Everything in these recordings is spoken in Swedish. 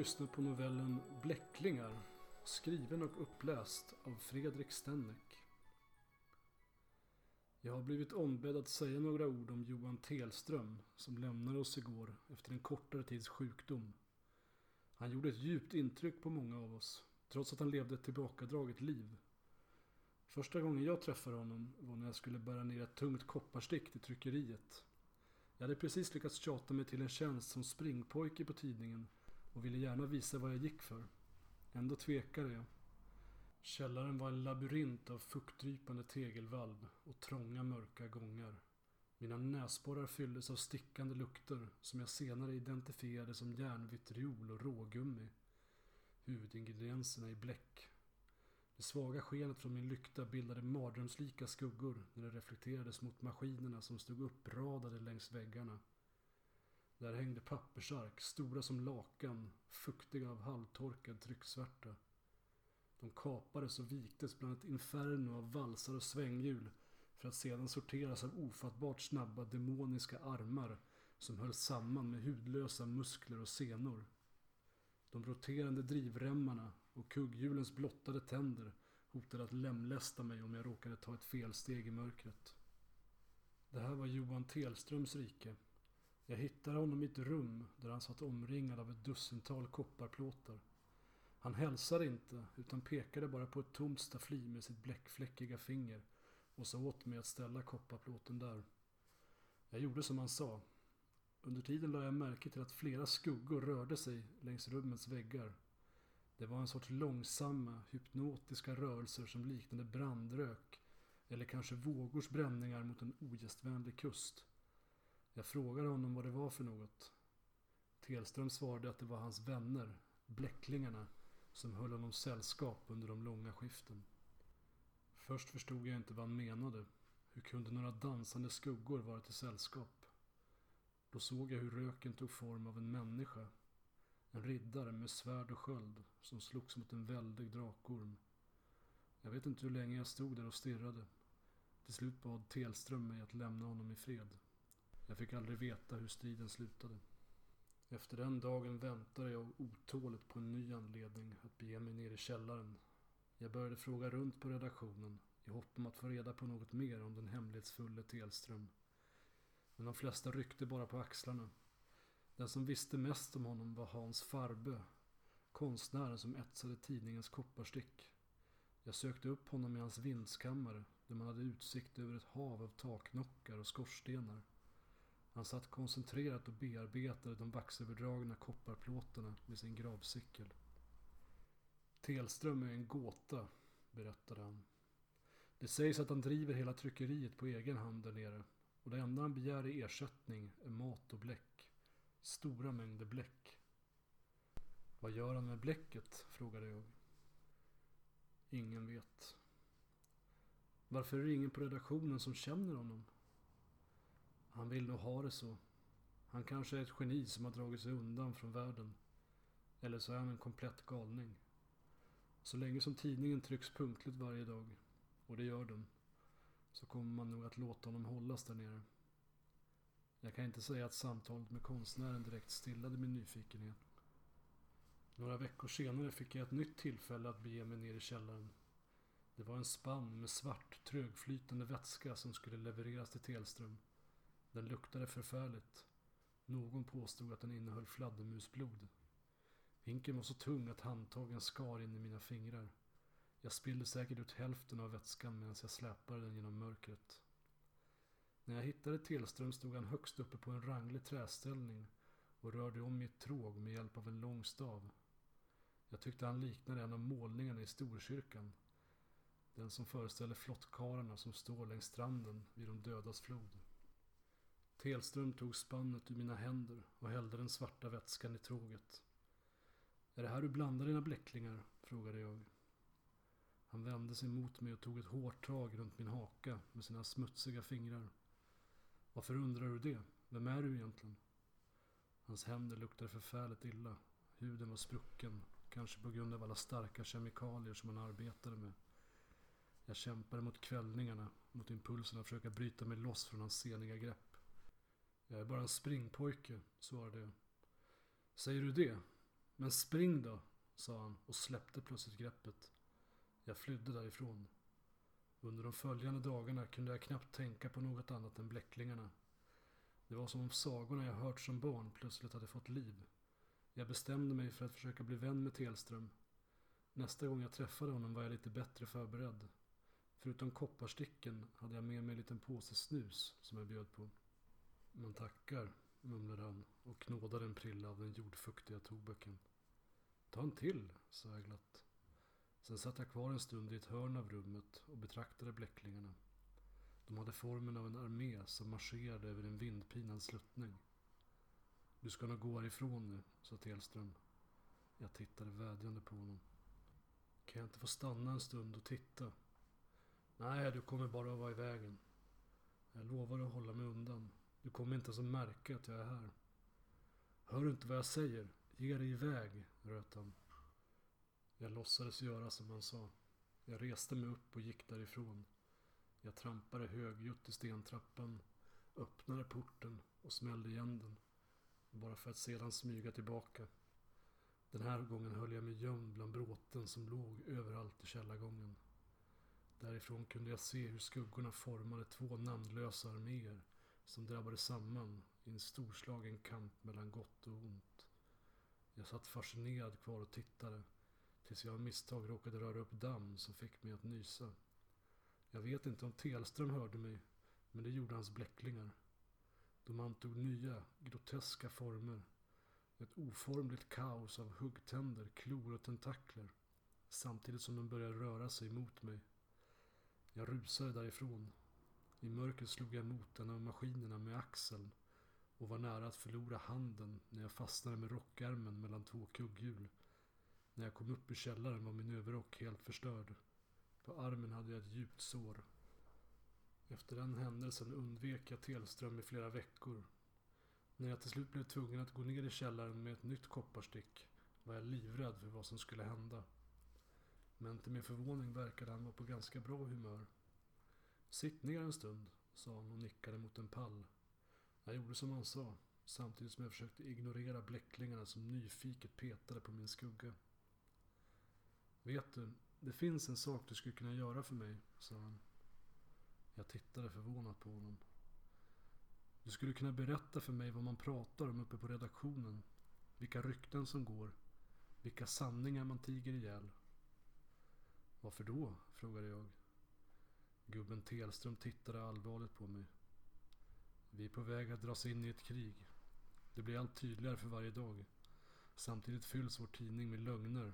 lyssnar på novellen Bläcklingar skriven och uppläst av Fredrik Stenneck. Jag har blivit ombedd att säga några ord om Johan Telström som lämnade oss igår efter en kortare tids sjukdom. Han gjorde ett djupt intryck på många av oss, trots att han levde ett tillbakadraget liv. Första gången jag träffade honom var när jag skulle bära ner ett tungt kopparstick till tryckeriet. Jag hade precis lyckats tjata mig till en tjänst som springpojke på tidningen och ville gärna visa vad jag gick för. Ändå tvekade jag. Källaren var en labyrint av fuktdrypande tegelvalv och trånga mörka gångar. Mina näsborrar fylldes av stickande lukter som jag senare identifierade som järnvitriol och rågummi. Huvudingredienserna i bläck. Det svaga skenet från min lykta bildade mardrömslika skuggor när det reflekterades mot maskinerna som stod uppradade längs väggarna. Där hängde pappersark, stora som lakan, fuktiga av halvtorkad trycksvärta. De kapades och viktes bland ett inferno av valsar och svänghjul för att sedan sorteras av ofattbart snabba demoniska armar som höll samman med hudlösa muskler och senor. De roterande drivremmarna och kugghjulens blottade tänder hotade att lemlästa mig om jag råkade ta ett felsteg i mörkret. Det här var Johan Telströms rike. Jag hittade honom i ett rum där han satt omringad av ett dussintal kopparplåtar. Han hälsade inte utan pekade bara på ett tomt staffli med sitt bläckfläckiga finger och sa åt mig att ställa kopparplåten där. Jag gjorde som han sa. Under tiden lade jag märke till att flera skuggor rörde sig längs rummets väggar. Det var en sorts långsamma, hypnotiska rörelser som liknade brandrök eller kanske vågors bränningar mot en ogästvänlig kust. Jag frågade honom vad det var för något. Telström svarade att det var hans vänner, bläcklingarna, som höll honom sällskap under de långa skiften. Först förstod jag inte vad han menade. Hur kunde några dansande skuggor vara till sällskap? Då såg jag hur röken tog form av en människa. En riddare med svärd och sköld som slogs mot en väldig drakorm. Jag vet inte hur länge jag stod där och stirrade. Till slut bad Telström mig att lämna honom i fred. Jag fick aldrig veta hur striden slutade. Efter den dagen väntade jag otåligt på en ny anledning att bege mig ner i källaren. Jag började fråga runt på redaktionen i hopp om att få reda på något mer om den hemlighetsfulle Telström. Men de flesta ryckte bara på axlarna. Den som visste mest om honom var Hans Farbe. konstnären som etsade tidningens kopparstick. Jag sökte upp honom i hans vindskammare där man hade utsikt över ett hav av taknockar och skorstenar. Han satt koncentrerat och bearbetade de vaxöverdragna kopparplåtarna med sin gravcykel. Telström är en gåta, berättade han. Det sägs att han driver hela tryckeriet på egen hand där nere och det enda han begär i ersättning är mat och bläck. Stora mängder bläck. Vad gör han med bläcket? frågade jag. Ingen vet. Varför är det ingen på redaktionen som känner honom? Han vill nog ha det så. Han kanske är ett geni som har dragit sig undan från världen. Eller så är han en komplett galning. Så länge som tidningen trycks punktligt varje dag, och det gör den, så kommer man nog att låta honom hållas där nere. Jag kan inte säga att samtalet med konstnären direkt stillade min nyfikenhet. Några veckor senare fick jag ett nytt tillfälle att bege mig ner i källaren. Det var en spann med svart, trögflytande vätska som skulle levereras till Telström. Den luktade förfärligt. Någon påstod att den innehöll fladdermusblod. Vinkeln var så tung att handtagen skar in i mina fingrar. Jag spillde säkert ut hälften av vätskan medan jag släpade den genom mörkret. När jag hittade Tillström stod han högst uppe på en ranglig träställning och rörde om i ett tråg med hjälp av en lång stav. Jag tyckte han liknade en av målningarna i Storkyrkan. Den som föreställer flottkarlarna som står längs stranden vid de dödas flod. Telström tog spannet ur mina händer och hällde den svarta vätskan i tråget. Är det här du blandar dina bläcklingar? frågade jag. Han vände sig mot mig och tog ett hårt tag runt min haka med sina smutsiga fingrar. Varför undrar du det? Vem är du egentligen? Hans händer luktade förfärligt illa. Huden var sprucken, kanske på grund av alla starka kemikalier som han arbetade med. Jag kämpade mot kvällningarna, mot impulsen att försöka bryta mig loss från hans seniga grepp. Jag är bara en springpojke, svarade jag. Säger du det? Men spring då, sa han och släppte plötsligt greppet. Jag flydde därifrån. Under de följande dagarna kunde jag knappt tänka på något annat än bläcklingarna. Det var som om sagorna jag hört som barn plötsligt hade fått liv. Jag bestämde mig för att försöka bli vän med Telström. Nästa gång jag träffade honom var jag lite bättre förberedd. Förutom kopparsticken hade jag med mig en liten påse snus som jag bjöd på. Man tackar, mumlade han och knådade en prilla av den jordfuktiga tobaken. Ta en till, sa jag glatt. Sen satt jag kvar en stund i ett hörn av rummet och betraktade bläcklingarna. De hade formen av en armé som marscherade över en vindpinad sluttning. Du ska nog gå härifrån nu, sa Telström. Jag tittade vädjande på honom. Kan jag inte få stanna en stund och titta? Nej, du kommer bara att vara i vägen. Jag lovar att hålla mig undan. Du kommer inte ens att märka att jag är här. Hör du inte vad jag säger? Ge dig iväg, röt han. Jag låtsades göra som han sa. Jag reste mig upp och gick därifrån. Jag trampade högljutt i stentrappan, öppnade porten och smällde igen den. Bara för att sedan smyga tillbaka. Den här gången höll jag mig gömd bland bråten som låg överallt i källargången. Därifrån kunde jag se hur skuggorna formade två namnlösa arméer som drabbade samman i en storslagen kamp mellan gott och ont. Jag satt fascinerad kvar och tittade tills jag av misstag råkade röra upp damm som fick mig att nysa. Jag vet inte om Telström hörde mig, men det gjorde hans bläcklingar. De antog nya, groteska former. Ett oformligt kaos av huggtänder, klor och tentakler. Samtidigt som de började röra sig mot mig. Jag rusade därifrån. I mörkret slog jag mot en av maskinerna med axeln och var nära att förlora handen när jag fastnade med rockärmen mellan två kugghjul. När jag kom upp i källaren var min överrock helt förstörd. På armen hade jag ett djupt sår. Efter den händelsen undvek jag Telström i flera veckor. När jag till slut blev tvungen att gå ner i källaren med ett nytt kopparstick var jag livrädd för vad som skulle hända. Men till min förvåning verkade han vara på ganska bra humör. Sitt ner en stund, sa han och nickade mot en pall. Jag gjorde som han sa, samtidigt som jag försökte ignorera bläcklingarna som nyfiket petade på min skugga. Vet du, det finns en sak du skulle kunna göra för mig, sa han. Jag tittade förvånat på honom. Du skulle kunna berätta för mig vad man pratar om uppe på redaktionen. Vilka rykten som går. Vilka sanningar man tiger ihjäl. Varför då? frågade jag. Gubben Telström tittade allvarligt på mig. Vi är på väg att dras in i ett krig. Det blir allt tydligare för varje dag. Samtidigt fylls vår tidning med lögner.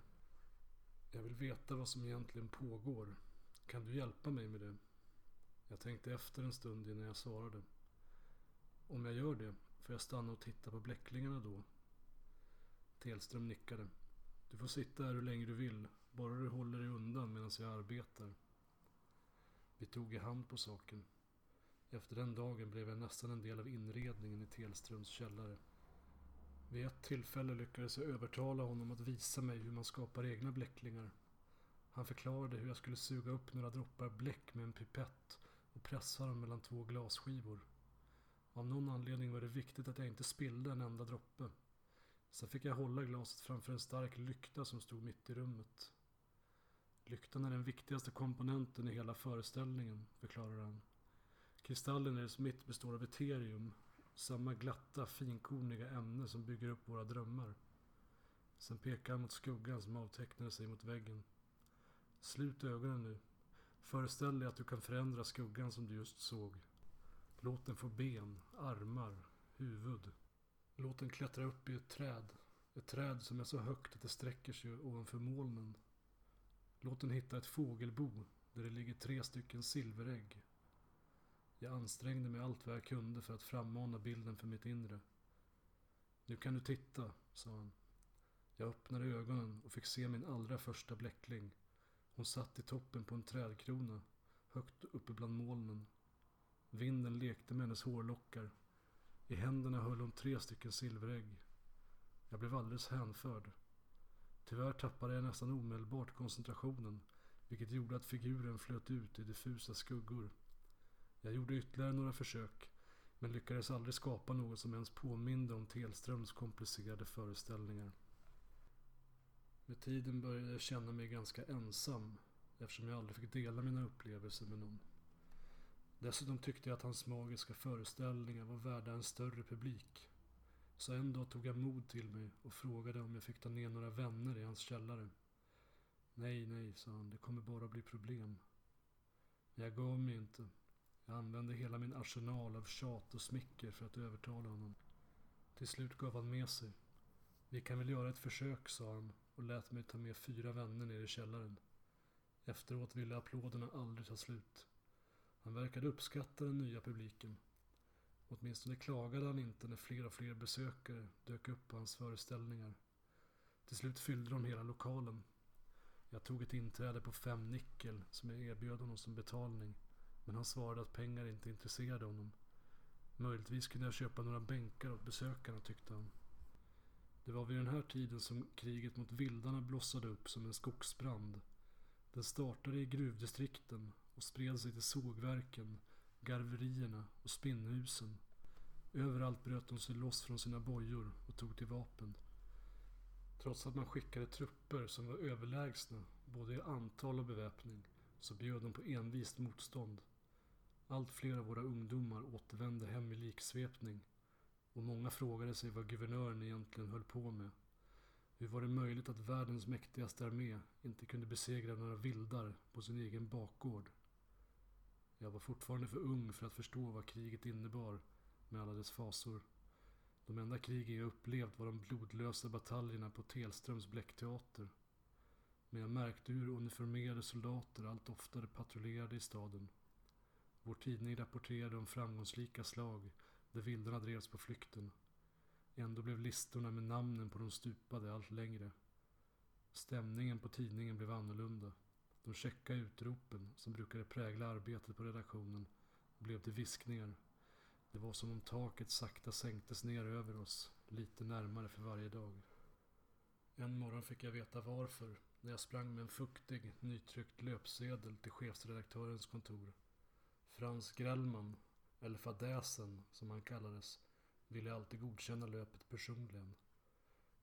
Jag vill veta vad som egentligen pågår. Kan du hjälpa mig med det? Jag tänkte efter en stund innan jag svarade. Om jag gör det, får jag stanna och titta på bläcklingarna då? Telström nickade. Du får sitta här hur länge du vill, bara du håller dig undan medan jag arbetar. Vi tog i hand på saken. Efter den dagen blev jag nästan en del av inredningen i Telströms källare. Vid ett tillfälle lyckades jag övertala honom att visa mig hur man skapar egna bläcklingar. Han förklarade hur jag skulle suga upp några droppar bläck med en pipett och pressa dem mellan två glasskivor. Av någon anledning var det viktigt att jag inte spillde en enda droppe. Sen fick jag hålla glaset framför en stark lykta som stod mitt i rummet. Lyktan är den viktigaste komponenten i hela föreställningen, förklarar han. Kristallen i dess mitt består av eterium, samma glatta, finkorniga ämne som bygger upp våra drömmar. Sen pekar han mot skuggan som avtecknade sig mot väggen. Slut ögonen nu. Föreställ dig att du kan förändra skuggan som du just såg. Låt den få ben, armar, huvud. Låt den klättra upp i ett träd. Ett träd som är så högt att det sträcker sig ovanför molnen. Låt den hitta ett fågelbo där det ligger tre stycken silverägg. Jag ansträngde mig allt vad jag kunde för att frammana bilden för mitt inre. Nu kan du titta, sa han. Jag öppnade ögonen och fick se min allra första bläckling. Hon satt i toppen på en trädkrona, högt uppe bland molnen. Vinden lekte med hennes hårlockar. I händerna höll hon tre stycken silverägg. Jag blev alldeles hänförd. Tyvärr tappade jag nästan omedelbart koncentrationen, vilket gjorde att figuren flöt ut i diffusa skuggor. Jag gjorde ytterligare några försök, men lyckades aldrig skapa något som ens påminde om Telströms komplicerade föreställningar. Med tiden började jag känna mig ganska ensam eftersom jag aldrig fick dela mina upplevelser med någon. Dessutom tyckte jag att hans magiska föreställningar var värda en större publik. Så en dag tog jag mod till mig och frågade om jag fick ta ner några vänner i hans källare. Nej, nej, sa han, det kommer bara bli problem. Men jag gav mig inte. Jag använde hela min arsenal av tjat och smicker för att övertala honom. Till slut gav han med sig. Vi kan väl göra ett försök, sa han och lät mig ta med fyra vänner ner i källaren. Efteråt ville applåderna aldrig ta slut. Han verkade uppskatta den nya publiken. Åtminstone klagade han inte när fler och fler besökare dök upp på hans föreställningar. Till slut fyllde de hela lokalen. Jag tog ett inträde på fem nickel som jag erbjöd honom som betalning. Men han svarade att pengar inte intresserade honom. Möjligtvis kunde jag köpa några bänkar åt besökarna tyckte han. Det var vid den här tiden som kriget mot vildarna blossade upp som en skogsbrand. Den startade i gruvdistrikten och spred sig till sågverken, garverierna och spinnhusen. Överallt bröt de sig loss från sina bojor och tog till vapen. Trots att man skickade trupper som var överlägsna både i antal och beväpning så bjöd de på envist motstånd. Allt fler av våra ungdomar återvände hem i liksvepning och många frågade sig vad guvernören egentligen höll på med. Hur var det möjligt att världens mäktigaste armé inte kunde besegra några vildar på sin egen bakgård? Jag var fortfarande för ung för att förstå vad kriget innebar med alla dess fasor. De enda krigen jag upplevt var de blodlösa bataljerna på Telströms bläckteater. Men jag märkte hur uniformerade soldater allt oftare patrullerade i staden. Vår tidning rapporterade om framgångsrika slag där vildarna drevs på flykten. Ändå blev listorna med namnen på de stupade allt längre. Stämningen på tidningen blev annorlunda. De käcka utropen som brukade prägla arbetet på redaktionen blev till viskningar. Det var som om taket sakta sänktes ner över oss, lite närmare för varje dag. En morgon fick jag veta varför när jag sprang med en fuktig, nytryckt löpsedel till chefredaktörens kontor. Frans Grellman, eller fadäsen som han kallades, ville alltid godkänna löpet personligen.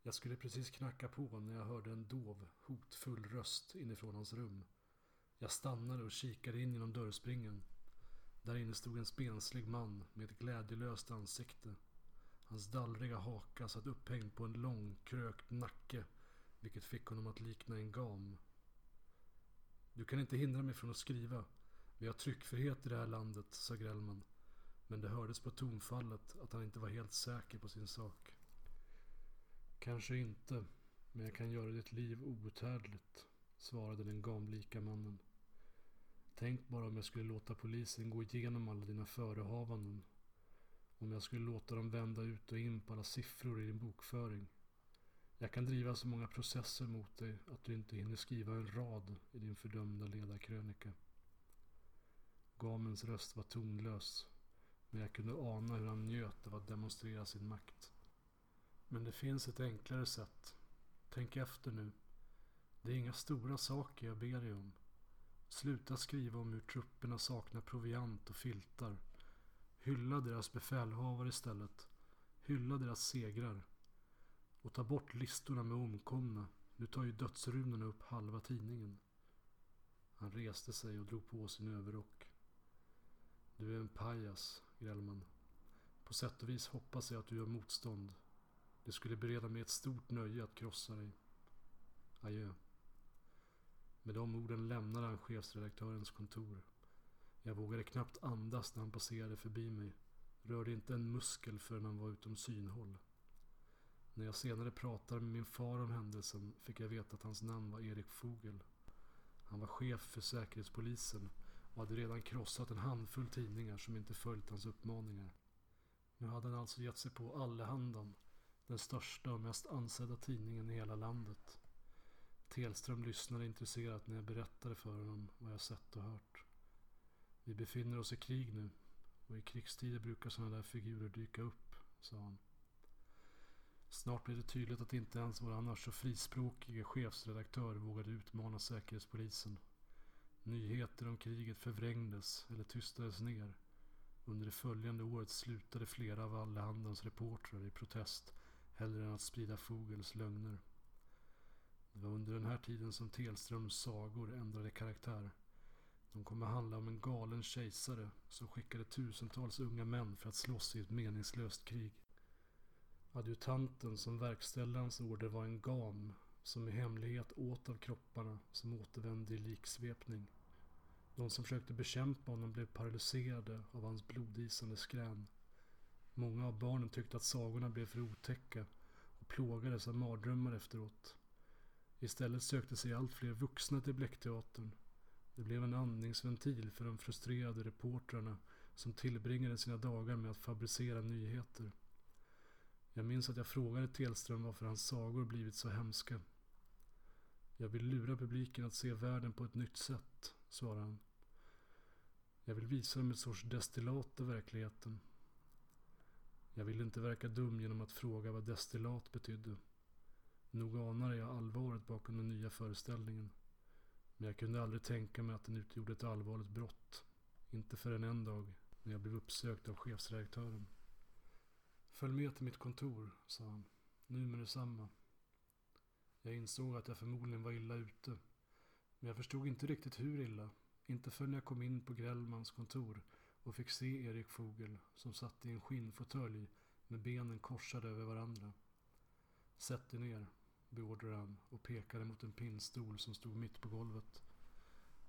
Jag skulle precis knacka på när jag hörde en dov, hotfull röst inifrån hans rum. Jag stannade och kikade in genom dörrspringen. Där inne stod en spenslig man med ett glädjelöst ansikte. Hans dallriga haka satt upphängd på en lång, krökt nacke, vilket fick honom att likna en gam. Du kan inte hindra mig från att skriva. Vi har tryckfrihet i det här landet, sa Grellman. Men det hördes på tonfallet att han inte var helt säker på sin sak. Kanske inte, men jag kan göra ditt liv outhärdligt, svarade den gamlika mannen. Tänk bara om jag skulle låta polisen gå igenom alla dina förehavanden. Om jag skulle låta dem vända ut och in på alla siffror i din bokföring. Jag kan driva så många processer mot dig att du inte hinner skriva en rad i din fördömda ledarkrönika. Gamens röst var tonlös. Men jag kunde ana hur han njöt av att demonstrera sin makt. Men det finns ett enklare sätt. Tänk efter nu. Det är inga stora saker jag ber dig om. Sluta skriva om hur trupperna saknar proviant och filtar. Hylla deras befälhavare istället. Hylla deras segrar. Och ta bort listorna med omkomna. Nu tar ju dödsrunorna upp halva tidningen. Han reste sig och drog på sin överrock. Du är en pajas, Grellman. På sätt och vis hoppas jag att du gör motstånd. Det skulle bereda mig ett stort nöje att krossa dig. Adjö. Med de orden lämnade han chefredaktörens kontor. Jag vågade knappt andas när han passerade förbi mig. Rörde inte en muskel förrän han var utom synhåll. När jag senare pratade med min far om händelsen fick jag veta att hans namn var Erik Fogel. Han var chef för Säkerhetspolisen och hade redan krossat en handfull tidningar som inte följt hans uppmaningar. Nu hade han alltså gett sig på Allehandan, den största och mest ansedda tidningen i hela landet. Telström lyssnade intresserat när jag berättade för honom vad jag sett och hört. Vi befinner oss i krig nu och i krigstider brukar sådana där figurer dyka upp, sa han. Snart blev det tydligt att inte ens vår annars så frispråkige chefsredaktör vågade utmana Säkerhetspolisen. Nyheter om kriget förvrängdes eller tystades ner. Under det följande året slutade flera av Allehandans reportrar i protest hellre än att sprida Fogels lögner. Det var under den här tiden som Telströms sagor ändrade karaktär. De kom att handla om en galen kejsare som skickade tusentals unga män för att slåss i ett meningslöst krig. Adjutanten som verkställde hans order var en gam som i hemlighet åt av kropparna som återvände i liksvepning. De som försökte bekämpa honom blev paralyserade av hans blodisande skrän. Många av barnen tyckte att sagorna blev för otäcka och plågades av mardrömmar efteråt. Istället sökte sig allt fler vuxna till Bläckteatern. Det blev en andningsventil för de frustrerade reportrarna som tillbringade sina dagar med att fabricera nyheter. Jag minns att jag frågade Telström varför hans sagor blivit så hemska. Jag vill lura publiken att se världen på ett nytt sätt, svarade han. Jag vill visa dem ett sorts destillat av verkligheten. Jag ville inte verka dum genom att fråga vad destillat betydde. Nog anade jag allvaret bakom den nya föreställningen. Men jag kunde aldrig tänka mig att den utgjorde ett allvarligt brott. Inte förrän en dag när jag blev uppsökt av chefsredaktören. Följ med till mitt kontor, sa han. Nu med detsamma. Jag insåg att jag förmodligen var illa ute. Men jag förstod inte riktigt hur illa. Inte förrän jag kom in på Grellmans kontor och fick se Erik Fogel som satt i en skinnfåtölj med benen korsade över varandra. Sätt dig ner, beordrade han och pekade mot en pinnstol som stod mitt på golvet.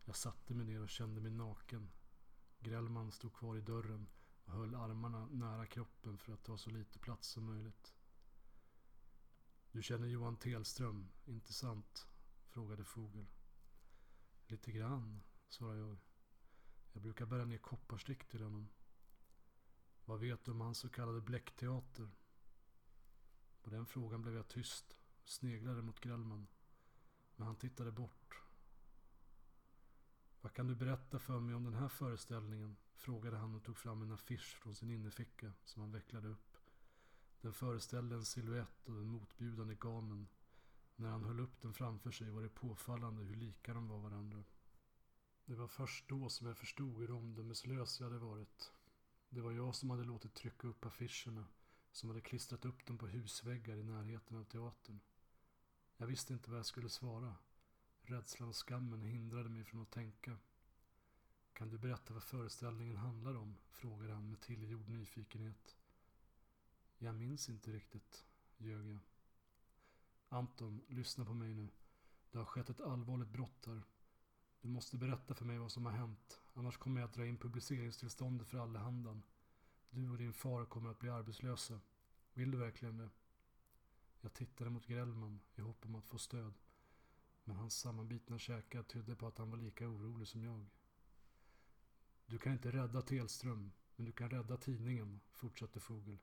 Jag satte mig ner och kände mig naken. Grellman stod kvar i dörren och höll armarna nära kroppen för att ta så lite plats som möjligt. Du känner Johan Telström, inte sant? frågade Fogel. Lite grann, svarade jag. Jag brukar bära ner kopparstick till honom. Vad vet du om hans så kallade bläckteater? På den frågan blev jag tyst sneglade mot Grellman. Men han tittade bort. Vad kan du berätta för mig om den här föreställningen? Frågade han och tog fram en affisch från sin innerficka som han vecklade upp. Den föreställde en siluett av den motbjudande gamen. När han höll upp den framför sig var det påfallande hur lika de var varandra. Det var först då som jag förstod hur omdömeslös jag hade varit. Det var jag som hade låtit trycka upp affischerna, som hade klistrat upp dem på husväggar i närheten av teatern. Jag visste inte vad jag skulle svara. Rädslan och skammen hindrade mig från att tänka. Kan du berätta vad föreställningen handlar om? frågade han med tillgjord nyfikenhet. Jag minns inte riktigt, ljög jag. Anton, lyssna på mig nu. Det har skett ett allvarligt brott här. Du måste berätta för mig vad som har hänt. Annars kommer jag att dra in publiceringstillståndet för Allehandan. Du och din far kommer att bli arbetslösa. Vill du verkligen det? Jag tittade mot Grellman i hopp om att få stöd. Men hans sammanbitna käkar tydde på att han var lika orolig som jag. Du kan inte rädda Telström, men du kan rädda tidningen, fortsatte Fogel.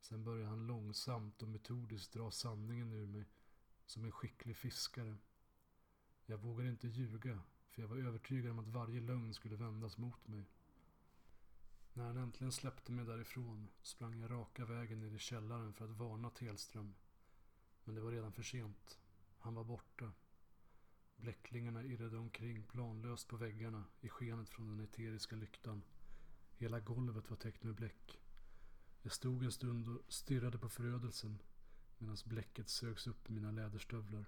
Sen började han långsamt och metodiskt dra sanningen ur mig, som en skicklig fiskare. Jag vågade inte ljuga, för jag var övertygad om att varje lögn skulle vändas mot mig. När han äntligen släppte mig därifrån sprang jag raka vägen ner i källaren för att varna Telström. Men det var redan för sent. Han var borta. Bläcklingarna irrade omkring planlöst på väggarna i skenet från den eteriska lyktan. Hela golvet var täckt med bläck. Jag stod en stund och stirrade på förödelsen medan bläcket sögs upp i mina läderstövlar.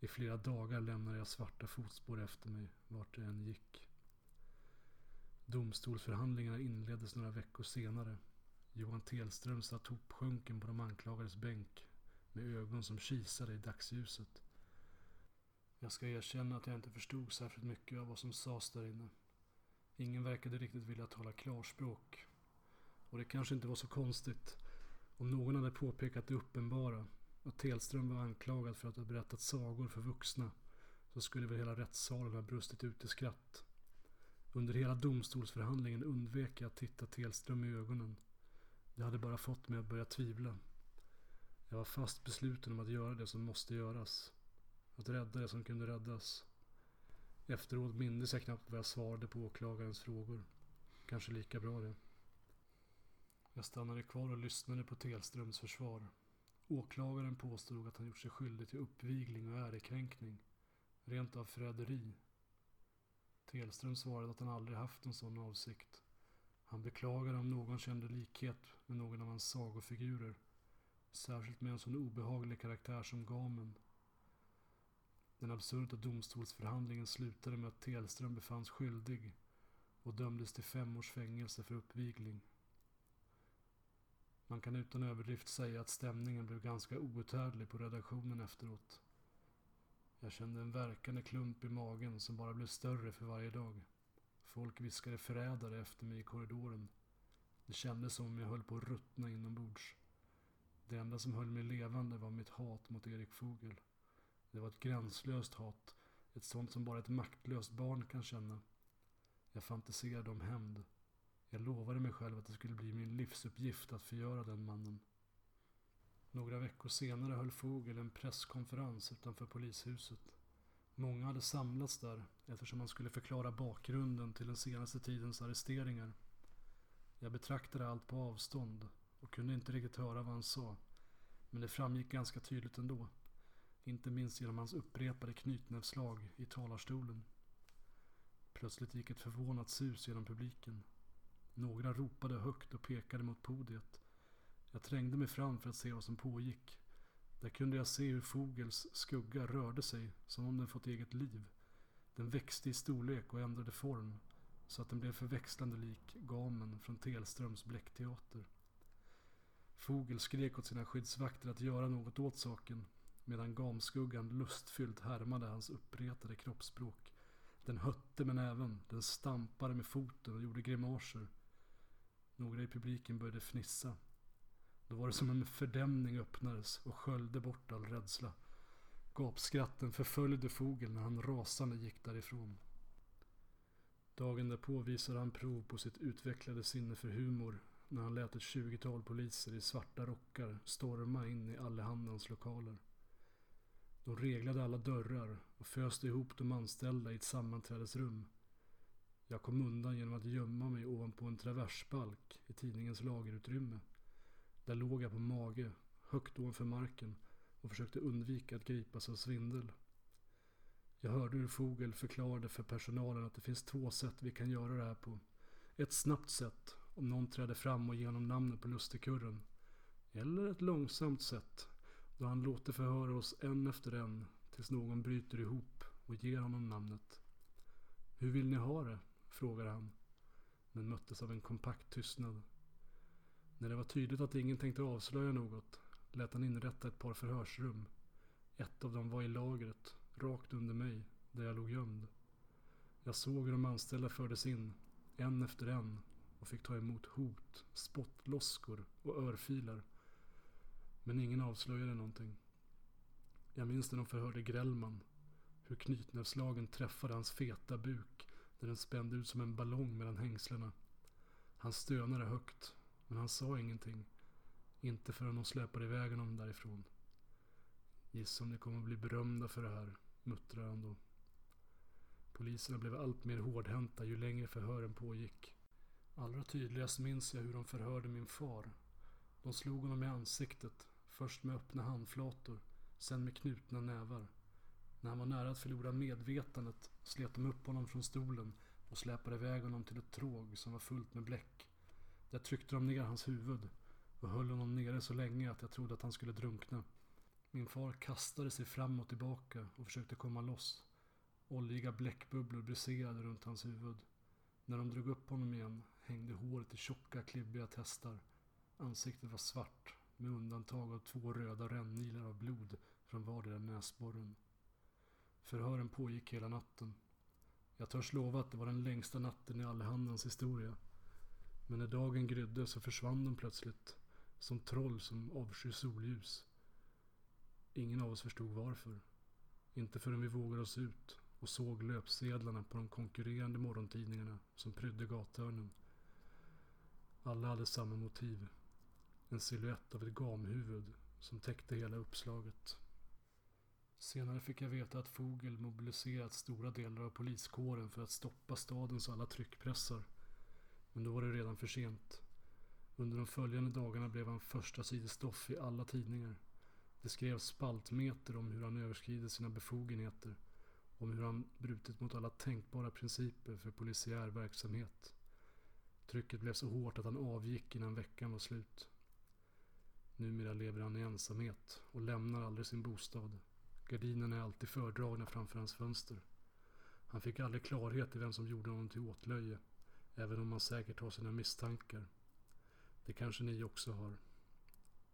I flera dagar lämnade jag svarta fotspår efter mig vart jag än gick. Domstolsförhandlingarna inleddes några veckor senare. Johan Telström satt hopsjunken på de anklagades bänk med ögon som kisade i dagsljuset. Jag ska erkänna att jag inte förstod särskilt mycket av vad som sades där inne. Ingen verkade riktigt vilja tala klarspråk. Och det kanske inte var så konstigt om någon hade påpekat det uppenbara att Telström var anklagad för att ha berättat sagor för vuxna så skulle väl hela rättssalen ha brustit ut i skratt. Under hela domstolsförhandlingen undvek jag att titta Telström i ögonen. Det hade bara fått mig att börja tvivla. Jag var fast besluten om att göra det som måste göras. Att rädda det som kunde räddas. Efteråt mindes jag knappt vad jag svarade på åklagarens frågor. Kanske lika bra det. Jag stannade kvar och lyssnade på Telströms försvar. Åklagaren påstod att han gjort sig skyldig till uppvigling och ärekränkning. Rent av förräderi. Telström svarade att han aldrig haft en sån avsikt. Han beklagade om någon kände likhet med någon av hans sagofigurer. Särskilt med en sån obehaglig karaktär som Gamen. Den absurda domstolsförhandlingen slutade med att Telström befanns skyldig och dömdes till fem års fängelse för uppvigling. Man kan utan överdrift säga att stämningen blev ganska outhärdlig på redaktionen efteråt. Jag kände en verkande klump i magen som bara blev större för varje dag. Folk viskade förrädare efter mig i korridoren. Det kändes som om jag höll på att ruttna inombords. Det enda som höll mig levande var mitt hat mot Erik Fogel. Det var ett gränslöst hat. Ett sånt som bara ett maktlöst barn kan känna. Jag fantiserade om hämnd. Jag lovade mig själv att det skulle bli min livsuppgift att förgöra den mannen. Några veckor senare höll Fogel en presskonferens utanför polishuset. Många hade samlats där eftersom han skulle förklara bakgrunden till den senaste tidens arresteringar. Jag betraktade allt på avstånd och kunde inte riktigt höra vad han sa. Men det framgick ganska tydligt ändå. Inte minst genom hans upprepade knytnävsslag i talarstolen. Plötsligt gick ett förvånat sus genom publiken. Några ropade högt och pekade mot podiet. Jag trängde mig fram för att se vad som pågick. Där kunde jag se hur Fogels skugga rörde sig som om den fått eget liv. Den växte i storlek och ändrade form så att den blev förväxlande lik gamen från Telströms bläckteater. Fogel skrek åt sina skyddsvakter att göra något åt saken medan gamskuggan lustfyllt härmade hans uppretade kroppsspråk. Den hötte med näven, den stampade med foten och gjorde grimaser. Några i publiken började fnissa. Då var det som en fördämning öppnades och sköljde bort all rädsla. Gapskratten förföljde Fogel när han rasande gick därifrån. Dagen därpå visade han prov på sitt utvecklade sinne för humor när han lät ett tjugotal poliser i svarta rockar storma in i Allehandans lokaler. De reglade alla dörrar och föste ihop de anställda i ett sammanträdesrum. Jag kom undan genom att gömma mig ovanpå en traversbalk i tidningens lagerutrymme. Där låg jag på mage, högt ovanför marken och försökte undvika att gripas av svindel. Jag hörde hur Fogel förklarade för personalen att det finns två sätt vi kan göra det här på. Ett snabbt sätt, om någon träder fram och ger honom namnet på lustigkurren. Eller ett långsamt sätt, då han låter förhöra oss en efter en tills någon bryter ihop och ger honom namnet. Hur vill ni ha det? frågade han. Men möttes av en kompakt tystnad. När det var tydligt att ingen tänkte avslöja något lät han inrätta ett par förhörsrum. Ett av dem var i lagret, rakt under mig, där jag låg gömd. Jag såg hur de anställda fördes in, en efter en, och fick ta emot hot, spottloskor och örfilar. Men ingen avslöjade någonting. Jag minns när de förhörde Grellman. Hur knytnävslagen träffade hans feta buk när den spände ut som en ballong mellan hängslena. Han stönade högt, men han sa ingenting. Inte förrän de släpade iväg honom därifrån. Gissa om ni kommer bli berömda för det här, muttrade han då. Poliserna blev allt mer hårdhänta ju längre förhören pågick. Allra tydligast minns jag hur de förhörde min far. De slog honom i ansiktet, först med öppna handflator, sen med knutna nävar. När han var nära att förlora medvetandet slet de upp honom från stolen och släpade iväg honom till ett tråg som var fullt med bläck. Där tryckte de ner hans huvud och höll honom nere så länge att jag trodde att han skulle drunkna. Min far kastade sig fram och tillbaka och försökte komma loss. Oljiga bläckbubblor briserade runt hans huvud. När de drog upp honom igen hängde håret i tjocka klibbiga testar. Ansiktet var svart med undantag av två röda rännilar av blod från vardera näsborren. Förhören pågick hela natten. Jag törs lova att det var den längsta natten i Allehandans historia. Men när dagen grydde så försvann de plötsligt. Som troll som avskyr solljus. Ingen av oss förstod varför. Inte förrän vi vågade oss ut och såg löpsedlarna på de konkurrerande morgontidningarna som prydde gathörnen. Alla hade samma motiv. En siluett av ett gamhuvud som täckte hela uppslaget. Senare fick jag veta att Fogel mobiliserat stora delar av poliskåren för att stoppa stadens alla tryckpressar. Men då var det redan för sent. Under de följande dagarna blev han första sidestoff i alla tidningar. Det skrevs spaltmeter om hur han överskridit sina befogenheter. Om hur han brutit mot alla tänkbara principer för polisiär verksamhet. Trycket blev så hårt att han avgick innan veckan var slut. Numera lever han i ensamhet och lämnar aldrig sin bostad. Gardinerna är alltid fördragna framför hans fönster. Han fick aldrig klarhet i vem som gjorde honom till åtlöje. Även om han säkert har sina misstankar. Det kanske ni också har.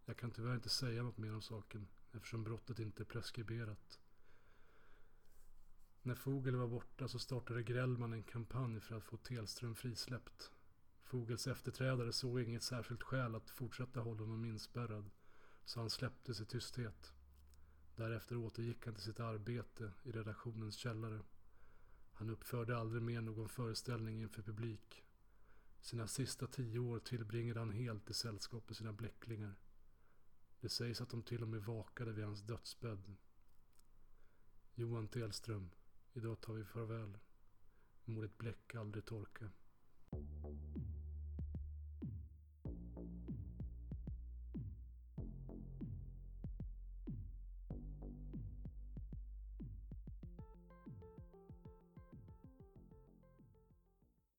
Jag kan tyvärr inte säga något mer om saken eftersom brottet inte är preskriberat. När Fogel var borta så startade Grellman en kampanj för att få Telström frisläppt. Fogels efterträdare såg inget särskilt skäl att fortsätta hålla honom inspärrad, så han släpptes i tysthet. Därefter återgick han till sitt arbete i redaktionens källare. Han uppförde aldrig mer någon föreställning inför publik. Sina sista tio år tillbringade han helt i sällskap med sina bläcklingar. Det sägs att de till och med vakade vid hans dödsbädd. Johan Telström, idag tar vi farväl. Må ditt bläck aldrig torka.